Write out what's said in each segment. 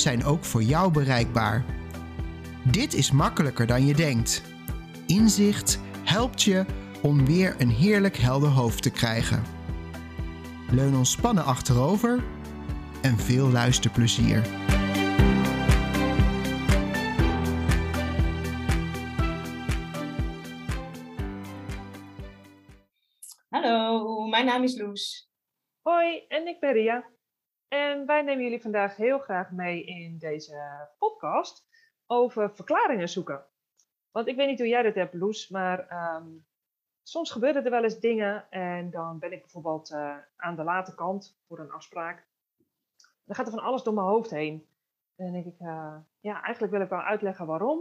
zijn ook voor jou bereikbaar. Dit is makkelijker dan je denkt. Inzicht helpt je om weer een heerlijk helder hoofd te krijgen. Leun ontspannen achterover en veel luisterplezier. Hallo, mijn naam is Loes. Hoi, en ik ben Ria. En wij nemen jullie vandaag heel graag mee in deze podcast over verklaringen zoeken. Want ik weet niet hoe jij dat hebt, Loes, maar ehm, soms gebeuren er wel eens dingen en dan ben ik bijvoorbeeld uh, aan de late kant voor een afspraak. Dan gaat er van alles door mijn hoofd heen. En dan denk ik, uh, ja, eigenlijk wil ik wel uitleggen waarom.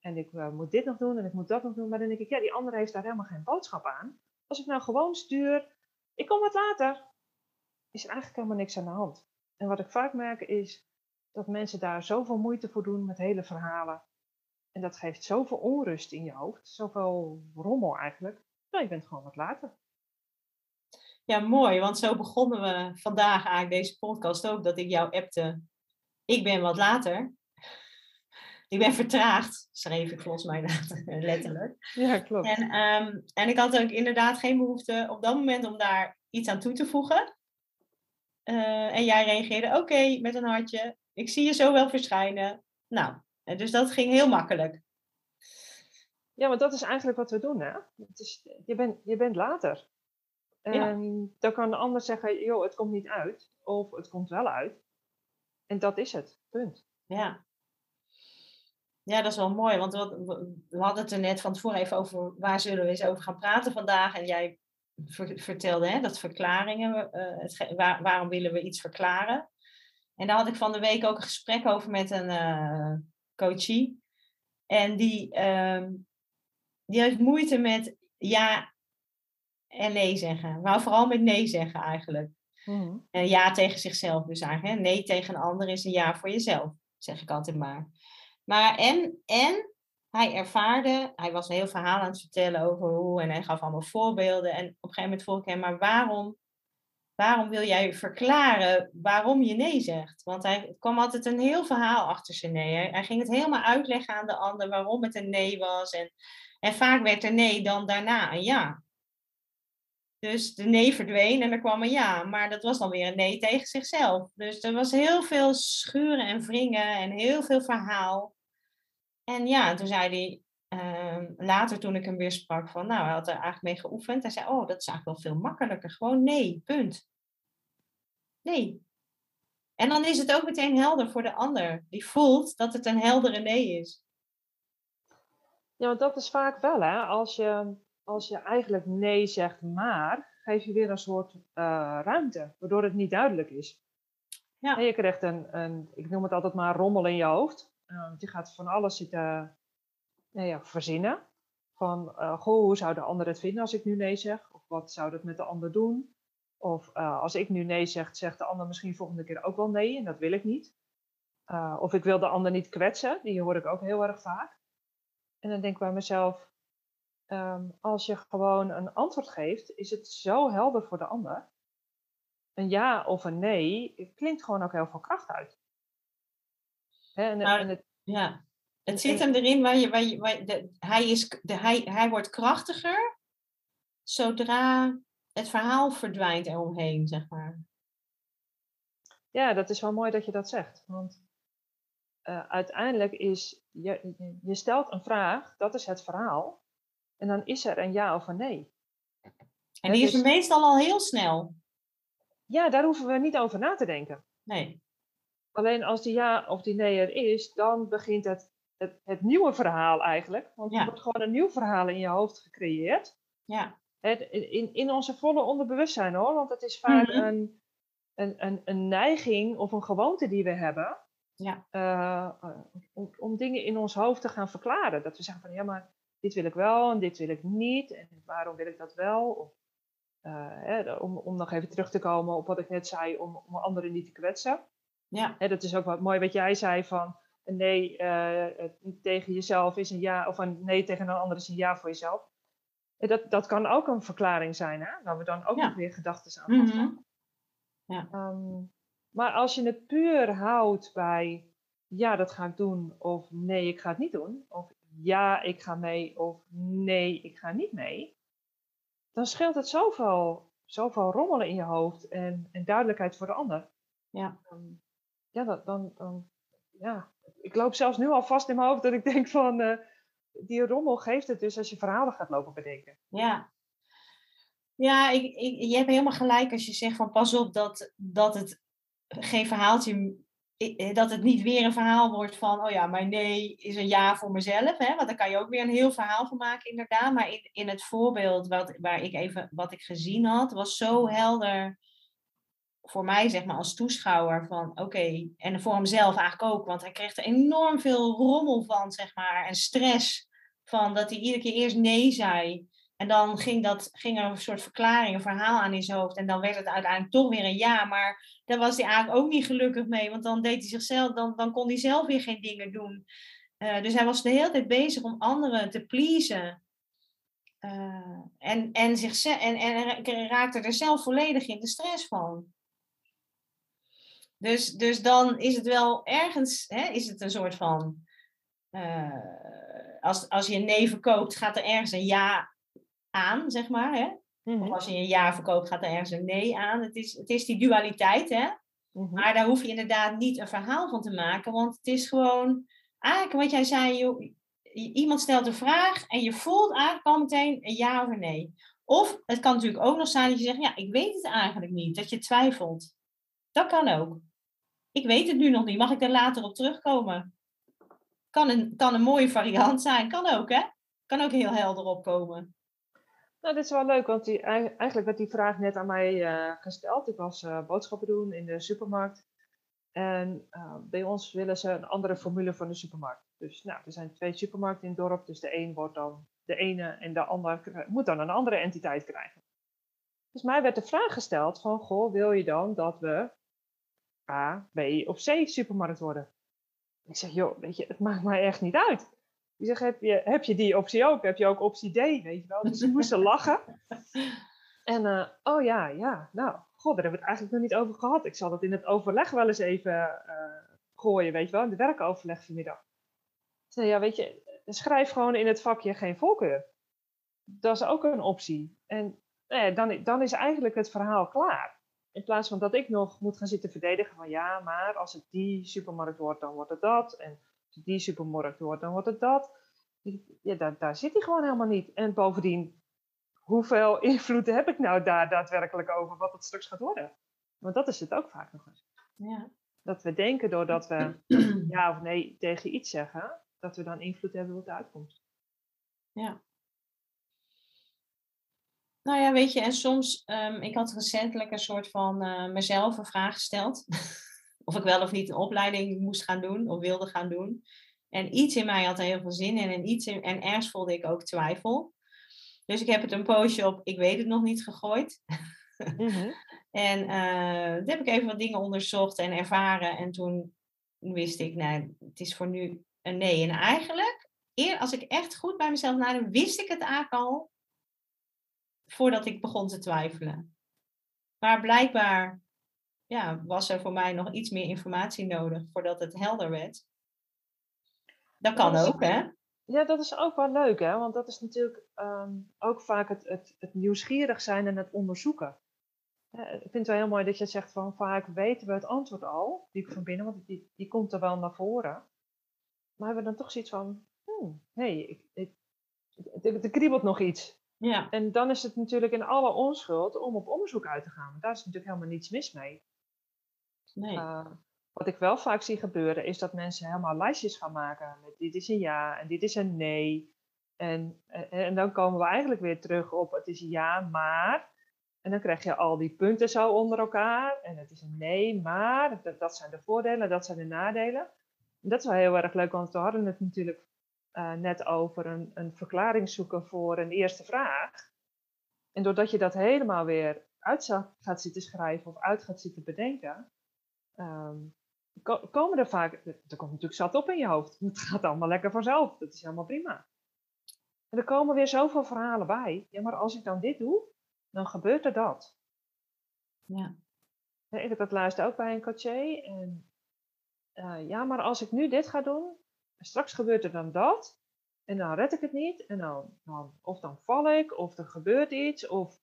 En ik uh, moet dit nog doen en ik moet dat nog doen. Maar dan denk ik, ja, die andere heeft daar helemaal geen boodschap aan. Als ik nou gewoon stuur, ik kom wat later, is er eigenlijk helemaal niks aan de hand. En wat ik vaak merk is dat mensen daar zoveel moeite voor doen met hele verhalen. En dat geeft zoveel onrust in je hoofd, zoveel rommel eigenlijk. Nou, je bent gewoon wat later. Ja, mooi, want zo begonnen we vandaag eigenlijk deze podcast ook, dat ik jou appte. Ik ben wat later. Ik ben vertraagd, schreef ik volgens mij letterlijk. Ja, klopt. En, um, en ik had ook inderdaad geen behoefte op dat moment om daar iets aan toe te voegen. Uh, en jij reageerde, oké, met een hartje. Ik zie je zo wel verschijnen. Nou, dus dat ging heel makkelijk. Ja, want dat is eigenlijk wat we doen, hè? Het is, je, bent, je bent later. En ja. dan kan de ander zeggen, joh, het komt niet uit. Of het komt wel uit. En dat is het, punt. Ja. Ja, dat is wel mooi, want we hadden het er net van tevoren even over waar zullen we eens over gaan praten vandaag. En jij vertelde hè, dat verklaringen, uh, het, waar, waarom willen we iets verklaren. En daar had ik van de week ook een gesprek over met een uh, coachie. En die, uh, die heeft moeite met ja en nee zeggen. Maar vooral met nee zeggen eigenlijk. Mm. En ja tegen zichzelf dus eigenlijk. Hè. Nee tegen een ander is een ja voor jezelf, zeg ik altijd maar. Maar en, en hij ervaarde, hij was een heel verhaal aan het vertellen over hoe, en hij gaf allemaal voorbeelden. En op een gegeven moment vroeg ik hem, maar waarom, waarom wil jij verklaren waarom je nee zegt? Want hij kwam altijd een heel verhaal achter zijn nee. Hij ging het helemaal uitleggen aan de ander waarom het een nee was. En, en vaak werd er nee dan daarna een ja. Dus de nee verdween en er kwam een ja. Maar dat was dan weer een nee tegen zichzelf. Dus er was heel veel schuren en wringen en heel veel verhaal. En ja, toen zei hij uh, later toen ik hem weer sprak van, nou, hij had er eigenlijk mee geoefend. Hij zei, oh, dat is eigenlijk wel veel makkelijker. Gewoon nee, punt. Nee. En dan is het ook meteen helder voor de ander. Die voelt dat het een heldere nee is. Ja, want dat is vaak wel, hè. Als je, als je eigenlijk nee zegt, maar, geef je weer een soort uh, ruimte, waardoor het niet duidelijk is. Ja. En je krijgt een, een, ik noem het altijd maar, rommel in je hoofd. Uh, je gaat van alles zitten nou ja, verzinnen. Van, uh, goh, hoe zou de ander het vinden als ik nu nee zeg? Of wat zou dat met de ander doen? Of uh, als ik nu nee zeg, zegt de ander misschien volgende keer ook wel nee en dat wil ik niet. of ik wil de ander niet kwetsen, die hoor ik ook heel erg vaak. En dan denk ik bij mezelf, um, als je gewoon een antwoord geeft, is het zo helder voor de ander. Een ja of een nee klinkt gewoon ook heel veel kracht uit. Hè, en, maar, en het, ja, het zit hem erin waar je, waar je, waar de, hij, is, de, hij, hij wordt krachtiger zodra het verhaal verdwijnt eromheen, zeg maar. Ja, dat is wel mooi dat je dat zegt. Want uh, uiteindelijk is, je, je stelt een vraag, dat is het verhaal. En dan is er een ja of een nee. En die is er meestal al heel snel. Ja, daar hoeven we niet over na te denken. Nee. Alleen als die ja of die nee er is, dan begint het, het, het nieuwe verhaal eigenlijk. Want er wordt gewoon een nieuw verhaal in je hoofd gecreëerd. Ja. Het, in, in onze volle onderbewustzijn hoor. Want het is vaak mm -hmm. een, een, een, een neiging of een gewoonte die we hebben. Ja. Eh, om, om dingen in ons hoofd te gaan verklaren. Dat we zeggen van ja, maar dit wil ik wel en dit wil ik niet. En waarom wil ik dat wel? Of, eh, hè, om, om nog even terug te komen op wat ik net zei, om, om anderen niet te kwetsen. Ja. Dat is ook wat mooi wat jij zei van een nee eh, tegen jezelf is een ja, of een nee tegen een ander is een ja voor jezelf. Dat, dat kan ook een verklaring zijn, hè? waar we dan ook Ja. nog weer gedachten aan vastleggen. Mhm. Ja. Ehm, maar als je het puur houdt bij ja, dat ga ik doen, of nee, ik ga het niet doen, of ja, ik ga mee, of nee, ik ga niet mee, dan scheelt het zoveel, zoveel rommelen in je hoofd en, en duidelijkheid voor de ander. Ja. Ehm, ja, dan, dan, ja, ik loop zelfs nu al vast in mijn hoofd dat ik denk van, eh, die rommel geeft het dus als je verhalen gaat lopen bedenken. Ja. Ja, ik, je hebt helemaal gelijk als je zegt van pas op dat, dat het geen verhaaltje, dat het niet weer een verhaal wordt van, oh ja, maar nee is een ja voor mezelf. Hè? Want daar kan je ook weer een heel verhaal van maken, inderdaad. Maar in, in het voorbeeld wat, waar ik even, wat ik gezien had, was zo helder voor mij, zeg maar, als toeschouwer van, oké, en voor hemzelf eigenlijk ook, want hij kreeg er enorm veel rommel van, zeg maar, en stress van dat hij iedere keer eerst nee zei. En dan ging, dat, ging er een soort verklaring, een verhaal aan in zijn hoofd. En dan werd het uiteindelijk toch weer een ja. Maar daar was hij eigenlijk ook niet gelukkig mee. Want dan deed hij zichzelf, dan, dan kon hij zelf weer geen dingen doen. Eh, dus hij was de hele tijd bezig om anderen te pleasen. Eh, en, en, en, en ra- raakte er zelf volledig in de stress van. Dus, dus dan is het wel ergens, hè, is het een soort van. eh, als, als je een nee verkoopt, gaat er ergens een ja aan, zeg maar. Hè? Of als je een ja verkoopt, gaat er ergens een nee aan. Het is, het is die dualiteit, hè? Mhm. Maar daar hoef je inderdaad niet een verhaal van te maken, want het is gewoon, eigenlijk wat jij zei, joh, iemand stelt een vraag en je voelt eigenlijk al meteen een ja of een nee. Of het kan natuurlijk ook nog zijn dat je zegt, ja, ik weet het eigenlijk niet, dat je twijfelt. Dat kan ook. Ik weet het nu nog niet, mag ik er later op terugkomen? Kan een, kan een mooie variant zijn, kan ook, hè? Kan ook heel helder opkomen. Nou, dit is wel leuk, want die, ei- eigenlijk werd die vraag net aan mij eh, gesteld. Ik was eh, boodschappen doen in de supermarkt. En eh, bij ons willen ze een andere formule van de supermarkt. Dus nou, er zijn twee supermarkten in het dorp, dus de een wordt dan de ene en de ander moet dan een andere entiteit krijgen. Dus mij werd de vraag gesteld van, goh, wil je dan dat we A, B of C supermarkt worden? Ik zeg, joh, weet je, het maakt mij echt niet uit. Ik zeg, heb je, heb je die optie ook? Heb je ook optie D, weet je wel? Dus ze moesten lachen. En, eh, oh ja, ja, nou, god, daar hebben we het eigenlijk nog niet over gehad. Ik zal dat in het overleg wel eens even eh, gooien, weet je wel, in de werkoverleg vanmiddag. Ik zei, ja, weet je, schrijf gewoon in het vakje geen voorkeur. Dat is ook een optie. En eh, dan, dan is eigenlijk het verhaal klaar. In plaats van dat ik nog moet gaan zitten verdedigen van ja, maar als het die supermarkt wordt, dan wordt het dat. En als het die supermarkt wordt, dan wordt het dat. Ja, daar, daar zit hij gewoon helemaal niet. En bovendien, hoeveel invloed heb ik nou daar daadwerkelijk over wat het straks gaat worden? Want dat is het ook vaak nog eens. Ja. Dat we denken doordat we ja of nee tegen iets zeggen, dat we dan invloed hebben op de uitkomst. Ja. Nou ja, weet je, en soms, ehm, ik had recentelijk een soort van eh, mezelf een vraag gesteld. of ik wel of niet een opleiding moest gaan doen of wilde gaan doen. En iets in mij had er heel veel zin in en, iets in, en ergens voelde ik ook twijfel. Dus ik heb het een poosje op, ik weet het nog niet, gegooid. En eh, toen heb ik even wat dingen onderzocht en ervaren. En toen wist ik, nou, het is voor nu een nee. En eigenlijk, eer, als ik echt goed bij mezelf nadenk, wist ik het eigenlijk al voordat ik begon te twijfelen. Maar blijkbaar ja, was er voor mij nog iets meer informatie nodig voordat het helder werd. Dat kan Dat is- ook, hè? Ja, dat is ook wel leuk, hè? Want dat is natuurlijk ehm, ook vaak het, het, het nieuwsgierig zijn en het onderzoeken. Ja, ik vind het wel heel mooi dat je zegt van vaak weten we het antwoord al, diep van binnen, want die, die komt er wel naar voren. Maar hebben we dan toch zoiets van, hmm, nee, ik, ik, er, er kriebelt nog iets. Ja, En dan is het natuurlijk in alle onschuld om op onderzoek uit te gaan. Daar is natuurlijk helemaal niets mis mee. nee. Uh, wat ik wel vaak zie gebeuren, is dat mensen helemaal lijstjes gaan maken. Met dit is een ja en dit is een nee. En, en, en dan komen we eigenlijk weer terug op het is ja, maar. En dan krijg je al die punten zo onder elkaar. En het is een nee, maar. Dat, dat zijn de voordelen, dat zijn de nadelen. En dat is wel heel erg leuk, want we hadden het natuurlijk uh, net over een, een verklaring zoeken voor een eerste vraag. En doordat je dat helemaal weer uit gaat zitten schrijven of uit gaat zitten bedenken, um, komen er vaak, er komt natuurlijk zat op in je hoofd. Het gaat allemaal lekker vanzelf, dat is helemaal prima. En er komen weer zoveel verhalen bij. Ja, maar als ik dan dit doe, dan gebeurt er dat. Ja. Ik heb dat laatst ook bij een coaché. En uh, ja, maar als ik nu dit ga doen, straks gebeurt er dan dat. En dan red ik het niet. En dan, dan, of dan val ik, of er gebeurt iets. Of,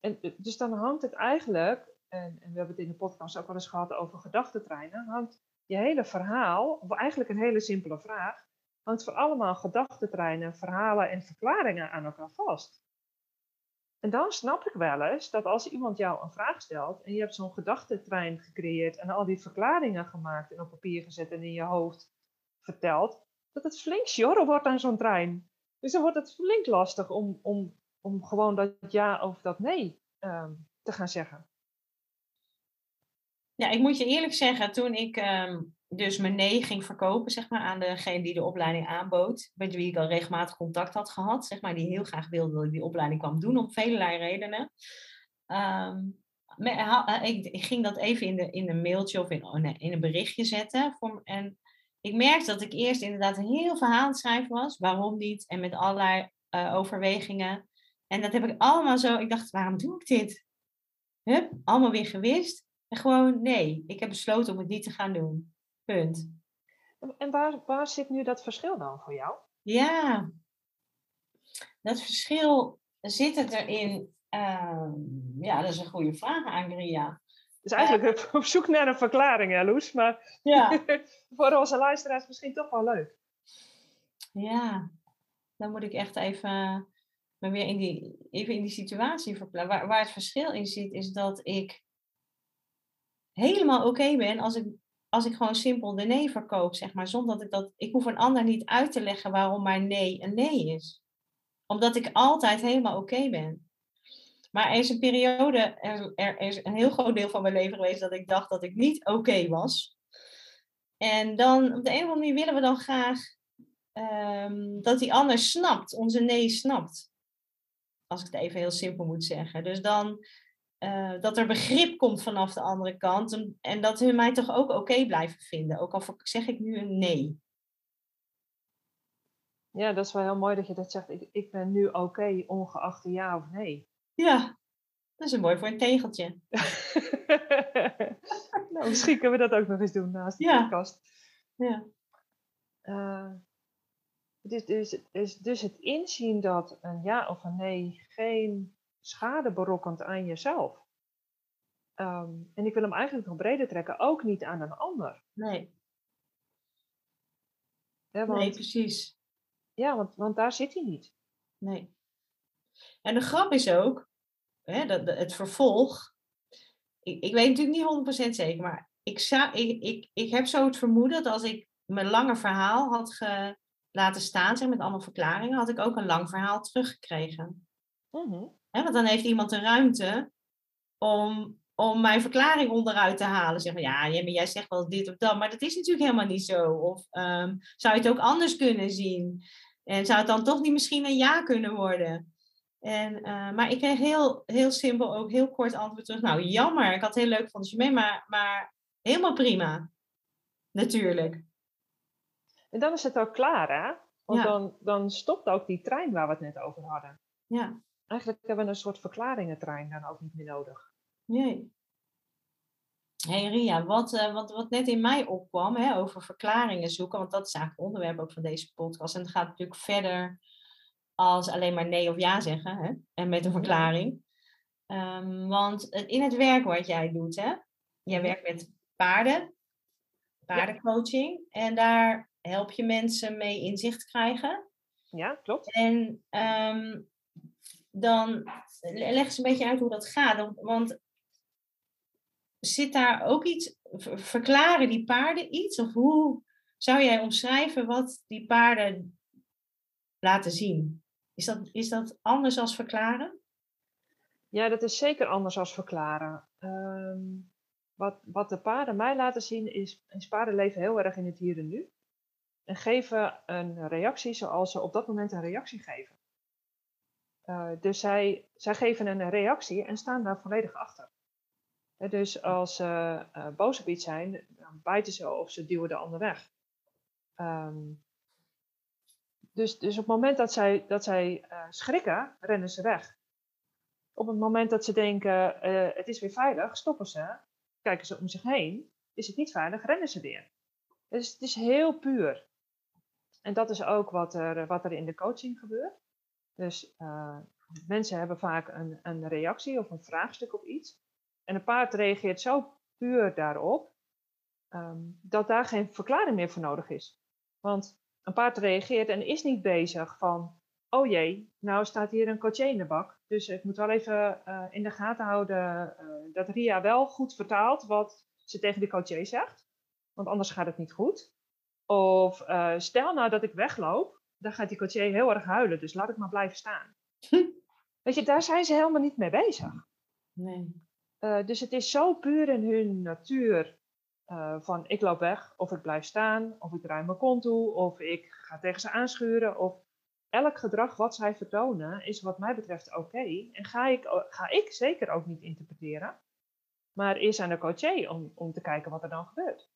en, dus dan hangt het eigenlijk, en, en we hebben het in de podcast ook wel eens gehad over gedachtentreinen, hangt je hele verhaal, of eigenlijk een hele simpele vraag, hangt voor allemaal gedachtentreinen, verhalen en verklaringen aan elkaar vast. En dan snap ik wel eens dat als iemand jou een vraag stelt en je hebt zo'n gedachtentrein gecreëerd en al die verklaringen gemaakt en op papier gezet en in je hoofd verteld, dat het flink sjorren wordt aan zo'n trein. Dus dan wordt het flink lastig om, om, om gewoon dat ja of dat nee ehm, te gaan zeggen. Ja, ik moet je eerlijk zeggen, toen ik ehm, dus mijn nee ging verkopen, zeg maar, aan degene die de opleiding aanbood, met wie ik al regelmatig contact had gehad, zeg maar, die heel graag wilde dat ik die opleiding kwam doen, om vele redenen. Ehm, ik, ging dat even in, de, in een mailtje of in, in een berichtje zetten. Voor, en ik merkte dat ik eerst inderdaad een heel verhaal aan het schrijven was. Waarom niet? En met allerlei uh, overwegingen. En dat heb ik allemaal zo. Ik dacht, waarom doe ik dit? Hup, allemaal weer gewist. En gewoon, nee, ik heb besloten om het niet te gaan doen. Punt. En waar, waar zit nu dat verschil dan voor jou? Ja, dat verschil zit het erin. Uh, ja, dat is een goede vraag, Angria. Dus eigenlijk op zoek naar een verklaring, hè, Loes? Maar ja. voor onze luisteraars misschien toch wel leuk. Ja, dan moet ik echt even me weer in die, even in die situatie verplaatsen. Waar, waar het verschil in zit, is dat ik helemaal oké ben als ik, als ik gewoon simpel de nee verkoop, zeg maar. Zonder dat ik dat... Ik hoef een ander niet uit te leggen waarom mijn nee een nee is. Omdat ik altijd helemaal oké ben. Maar er is een periode, er, is een heel groot deel van mijn leven geweest dat ik dacht dat ik niet oké was. En dan op de een of andere manier willen we dan graag um, dat die ander snapt, onze nee snapt. Als ik het even heel simpel moet zeggen. Dus dan uh, dat er begrip komt vanaf de andere kant. En, dat hun mij toch ook oké blijven vinden. Ook al zeg ik nu een nee. Ja, dat is wel heel mooi dat je dat zegt. Ik, ik ben nu oké, ongeacht ja of nee. Ja, dat is een mooi voor een tegeltje. nou, misschien kunnen we dat ook nog eens doen naast de ja. podcast. Ja. Uh, dus, dus, dus, dus het inzien dat een ja of een nee geen schade berokkent aan jezelf. Um, en ik wil hem eigenlijk nog breder trekken, ook niet aan een ander. Nee. want, nee, precies. Ja, want, want daar zit hij niet. Nee. En de grap is ook, hè, dat, het vervolg. Ik, ik weet natuurlijk niet 100% zeker, maar ik, zou, ik, ik, ik heb zo het vermoeden dat als ik mijn lange verhaal had ge, laten staan, zeg, met allemaal verklaringen, had ik ook een lang verhaal teruggekregen. Mm want dan heeft iemand de ruimte om, om mijn verklaring onderuit te halen. Zeg maar, ja, jij zegt wel dit of dat, maar dat is natuurlijk helemaal niet zo. Of um, zou je het ook anders kunnen zien? En zou het dan toch niet misschien een ja kunnen worden? En, uh, maar ik kreeg heel, heel simpel ook heel kort antwoord terug. Nou, jammer, ik had heel leuk van je mee, maar, maar helemaal prima. Natuurlijk. En dan is het ook klaar, hè? Want dan, dan stopt ook die trein waar we het net over hadden. Ja. Eigenlijk hebben we een soort verklaringentrein dan ook niet meer nodig. Nee. hey Ria, wat, uh, wat, wat net in mij opkwam hè, over verklaringen zoeken, want dat is eigenlijk het onderwerp ook van deze podcast. En het gaat natuurlijk verder als alleen maar nee of ja zeggen hè? en met een verklaring. Um, want in het werk wat jij doet, hè? jij werkt met paarden, paardencoaching, en daar help je mensen mee inzicht krijgen. Ja, klopt. En um, dan leg ze een beetje uit hoe dat gaat. Want zit daar ook iets, verklaren die paarden iets? Of hoe zou jij omschrijven wat die paarden laten zien? Is dat, is dat anders als verklaren? Ja, dat is zeker anders als verklaren. Ehm, wat, wat de paarden mij laten zien is, is paarden leven heel erg in het hier en nu. En geven een reactie zoals ze op dat moment een reactie geven. Uh, dus zij, zij geven een reactie en staan daar volledig achter. dus als ze uh, boos op iets zijn, dan bijten ze of ze duwen de ander weg. Um, dus, dus op het moment dat zij, dat zij uh, schrikken, rennen ze weg. Op het moment dat ze denken, het is weer veilig, stoppen ze, kijken ze om zich heen. Is het niet veilig, rennen ze weer. Dus het is heel puur. En dat is ook wat er, wat er in de coaching gebeurt. Dus uh, mensen hebben vaak een, een reactie of een vraagstuk op iets. En een paard reageert zo puur daarop, um, dat daar geen verklaring meer voor nodig is. Want een paard reageert en is niet bezig van, oh jee, nou staat hier een coaché in de bak. Dus ik moet wel even uh, in de gaten houden uh, dat Ria wel goed vertaalt wat ze tegen de coaché zegt. Want anders gaat het niet goed. Of uh, stel nou dat ik wegloop, dan gaat die coaché heel erg huilen, dus laat ik maar blijven staan. Weet je, daar zijn ze helemaal niet mee bezig. Nee. Dus het is zo puur in hun natuur uh, van ik loop weg, of ik blijf staan, of ik draai mijn kont toe, of ik ga tegen ze aanschuren. Of elk gedrag wat zij vertonen is wat mij betreft oké. En ga ik, ga ik zeker ook niet interpreteren. Maar is aan de coaché om, om te kijken wat er dan gebeurt.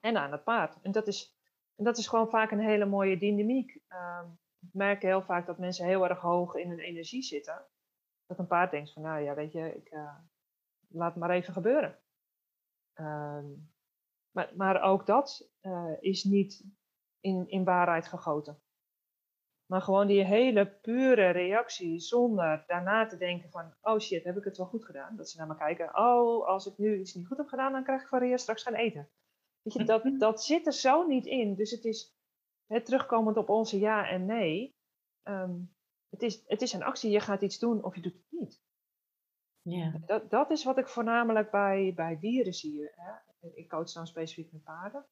En aan het paard. En dat is en dat is gewoon vaak een hele mooie dynamiek. Uh, ik merk heel vaak dat mensen heel erg hoog in hun energie zitten. Dat een paard denkt van, nou ja, weet je, ik uh, laat het maar even gebeuren. Uh, maar, maar ook dat uh, is niet in, in waarheid gegoten. Maar gewoon die hele pure reactie zonder daarna te denken van, oh shit, heb ik het wel goed gedaan? Dat ze naar me kijken, oh, als ik nu iets niet goed heb gedaan, dan krijg ik van Ria straks gaan eten. Weet je, dat, dat zit er zo niet in. Dus het is, het terugkomend op onze ja en nee, um, het, is, het is een actie. Je gaat iets doen of je doet het niet. Ja. Dat, dat is wat ik voornamelijk bij, bij dieren zie. Hè. Ik coach dan specifiek met paarden.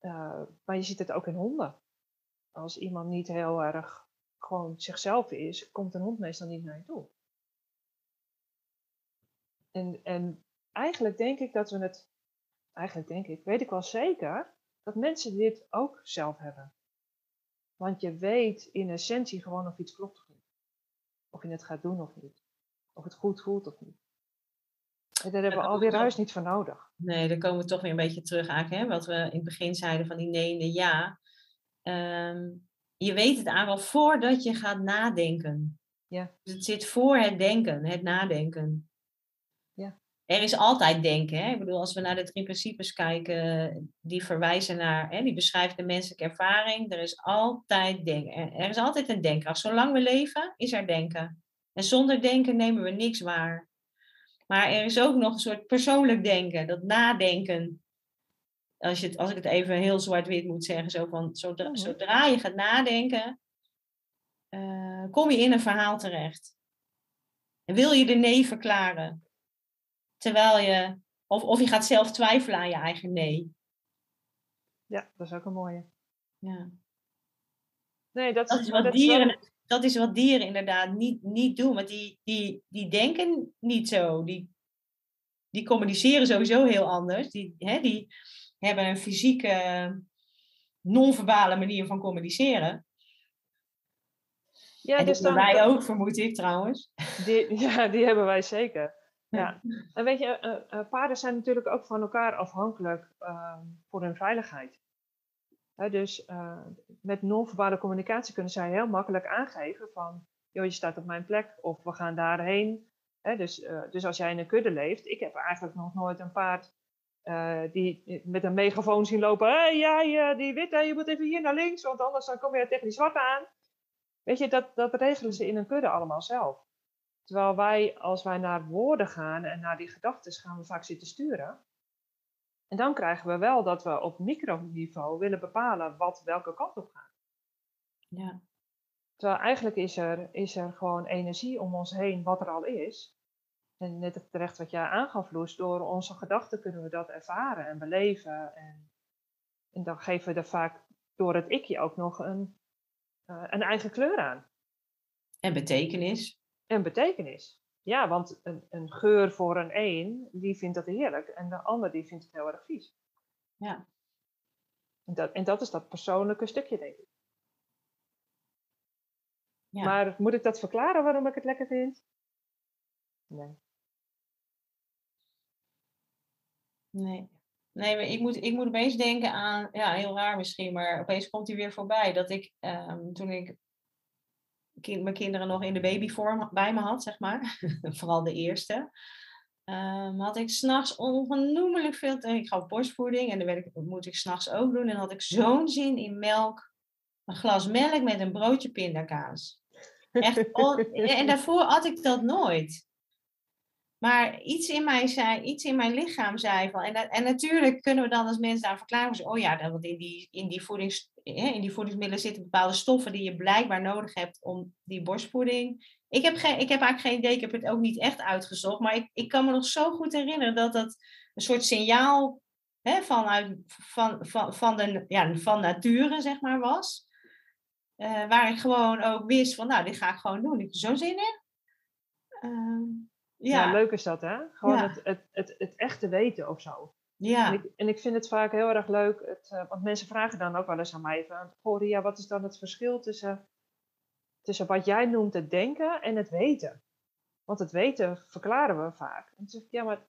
Uh, maar je ziet het ook in honden. Als iemand niet heel erg gewoon zichzelf is, komt een hond meestal niet naar je toe. En, en eigenlijk denk ik dat we het eigenlijk denk ik, weet ik wel zeker, dat mensen dit ook zelf hebben. Want je weet in essentie gewoon of iets klopt of niet. Of je het gaat doen of niet. Of het goed voelt of niet. En daar hebben we alweer huis niet voor nodig. Nee, dan komen we toch weer een beetje terug aan hè, wat we in het begin zeiden van die nee en de ja. Um, je weet het aan wel voordat je gaat nadenken. Ja. Dus het zit voor het denken, het nadenken er is altijd denken. Hè? Ik bedoel, als we naar de drie principes kijken, die verwijzen naar, hè, die beschrijven de menselijke ervaring. Er is altijd denken. Er is altijd een denkracht. Zolang we leven, is er denken. En zonder denken nemen we niks waar. Maar er is ook nog een soort persoonlijk denken, dat nadenken. Als, je het, als ik het even heel zwart-wit moet zeggen, zo van, zodra, mhm. zodra je gaat nadenken, uh, kom je in een verhaal terecht. En wil je de nee verklaren? Terwijl je, of, of je gaat zelf twijfelen aan je eigen nee. Ja, dat is ook een mooie. Ja. Nee, dat, dat is wat dieren, dat is wat dieren inderdaad niet, niet doen. Want die, die, die denken niet zo. Die, die communiceren sowieso heel anders. Die, hè, die hebben een fysieke, non-verbale manier van communiceren. Ja, en dus dan, wij ook, vermoed ik trouwens. Die, ja, die hebben wij zeker. Ja, en weet je, uh, paarden zijn natuurlijk ook van elkaar afhankelijk uh, voor hun veiligheid. Dus uh, met non-verbale communicatie kunnen zij heel makkelijk aangeven van, joh, je staat op mijn plek of we gaan daarheen. He, dus, dus als jij in een kudde leeft, ik heb eigenlijk nog nooit een paard die met een megafoon zien lopen. Hé, hey, jij, die witte, je moet even hier naar links, want anders dan kom je tegen die zwarte aan. Weet je, dat, dat regelen ze in een kudde allemaal zelf. Terwijl wij, als wij naar woorden gaan en naar die gedachten, gaan we vaak zitten sturen. En dan krijgen we wel dat we op microniveau willen bepalen wat welke kant op gaat. Ja. Terwijl eigenlijk is er, is er gewoon energie om ons heen wat er al is. En net terecht wat jij aangaf, Loes, door onze gedachten kunnen we dat ervaren en beleven. En, en dan geven we er vaak door het ikje ook nog een, uh, een eigen kleur aan. En betekenis en betekenis. Ja, want een, een geur voor een een, die vindt dat heerlijk. En de ander die vindt het heel erg vies. Ja. En dat, en dat is dat persoonlijke stukje, denk ik. Ja. Maar moet ik dat verklaren waarom ik het lekker vind? Nee. Nee. Nee, maar ik moet, ik moet opeens denken aan, ja, heel raar misschien, maar opeens komt hij weer voorbij. Dat ik, ehm, toen ik kind, mijn kinderen nog in de babyvorm bij me had, zeg maar, vooral de eerste, ehm, had ik s'nachts ongenoemelijk veel, ik gaf borstvoeding en dat werd ik, moet ik s'nachts ook doen. En had ik zo'n zin in melk, een glas melk met een broodje pindakaas. Echt, en daarvoor had ik dat nooit. Maar iets in mij zei, iets in mijn lichaam zei van. En, en natuurlijk kunnen we dan als mensen daar verklaren. Oh ja, dat- want in die, in, die voedings, in die voedingsmiddelen zitten bepaalde stoffen die je blijkbaar nodig hebt om die borstvoeding. Ik heb, geen, ik heb eigenlijk geen idee, ik heb het ook niet echt uitgezocht. Maar ik, ik kan me nog zo goed herinneren dat dat een soort signaal hè, vanuit, van, van, van, de, ja, van nature, zeg maar, was. Eh, waar ik gewoon ook wist van, nou, dit ga ik gewoon doen. Ik heb er zo zin in. Ehm, Ja. leuk is dat, hè? Gewoon het, het, het, het echte weten of zo. ja. En, ik, en ik vind het vaak heel erg leuk, het, eh, want mensen vragen dan ook wel eens aan mij van, goh Ria, wat is dan het verschil tussen, tussen wat jij noemt het denken en het weten? Want het weten verklaren we vaak. En dan zeg ik, ja, maar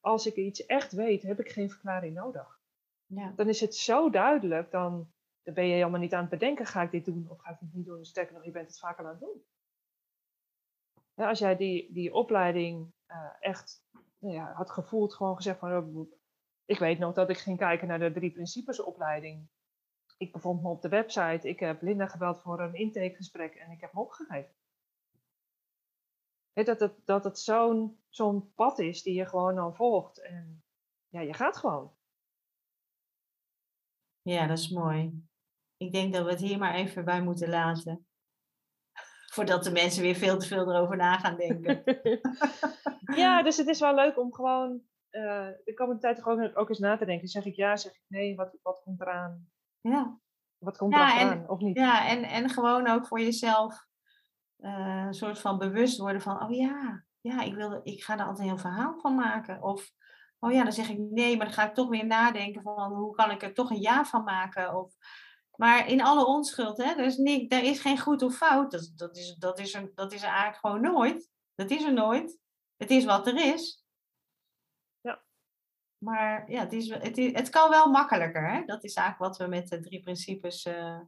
als ik iets echt weet, heb ik geen verklaring nodig. ja. Dan is het zo duidelijk, dan, dan ben je helemaal niet aan het bedenken, ga ik dit doen of ga ik dit niet doen? Sterker nog, je bent het vaak al aan het doen. Ja, als jij die, die opleiding eh, echt nou ja, had gevoeld, gewoon gezegd van, oh, ik weet nog dat ik ging kijken naar de drie principes opleiding. Ik bevond me op de website, ik heb Linda gebeld voor een intakegesprek en ik heb me opgegeven. Dat het, dat het zo'n zo'n pad is die je gewoon dan volgt en ja, je gaat gewoon. Ja, dat is mooi. Ik denk dat we het hier maar even bij moeten laten. Voordat de mensen weer veel te veel erover na gaan denken. ja, dus het is wel leuk om gewoon eh, de komende tijd gewoon ook eens na te denken. Zeg ik ja, zeg ik nee, wat, wat komt eraan? Ja, Wat komt Ja, er en- aan of niet? ja en, en gewoon ook voor jezelf eh, een soort van bewust worden van, oh ja, ja ik, wil, ik ga er altijd een heel verhaal van maken. Of, oh ja, dan zeg ik nee, maar dan ga ik toch weer nadenken van, hoe kan ik er toch een ja van maken? Of, maar in alle onschuld, hè, er, is er is geen goed of fout. Dat, dat, is, dat, is er, dat is er eigenlijk gewoon nooit. Dat is er nooit. Het is wat er is. Ja. Maar ja, het, is, het, is, het kan wel makkelijker. Hè? Dat is eigenlijk wat we met de drie principes eh,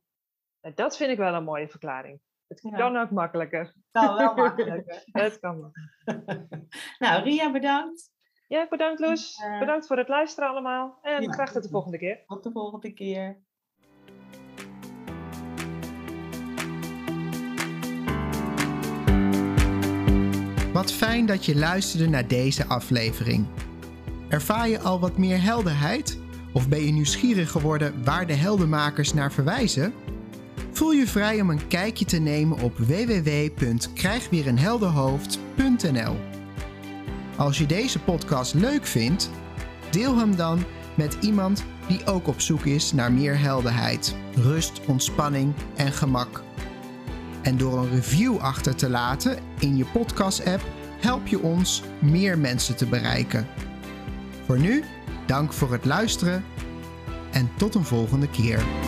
Dat vind ik wel een mooie verklaring. Het Ja. kan ook makkelijker. kan wel makkelijker. Het kan makkelijker. nou, Ria, bedankt. Ja, bedankt Loes. Eh, bedankt voor het luisteren allemaal. En ja. graag tot de volgende keer. Tot de volgende keer. Wat fijn dat je luisterde naar deze aflevering. Ervaar je al wat meer helderheid? Of ben je nieuwsgierig geworden waar de heldenmakers naar verwijzen? Voel je vrij om een kijkje te nemen op www.krijgweerenhelderhoofd.nl. Als je deze podcast leuk vindt, deel hem dan met iemand die ook op zoek is naar meer helderheid, rust, ontspanning en gemak. En door een review achter te laten in je podcast-app help je ons meer mensen te bereiken. Voor nu, dank voor het luisteren en tot een volgende keer.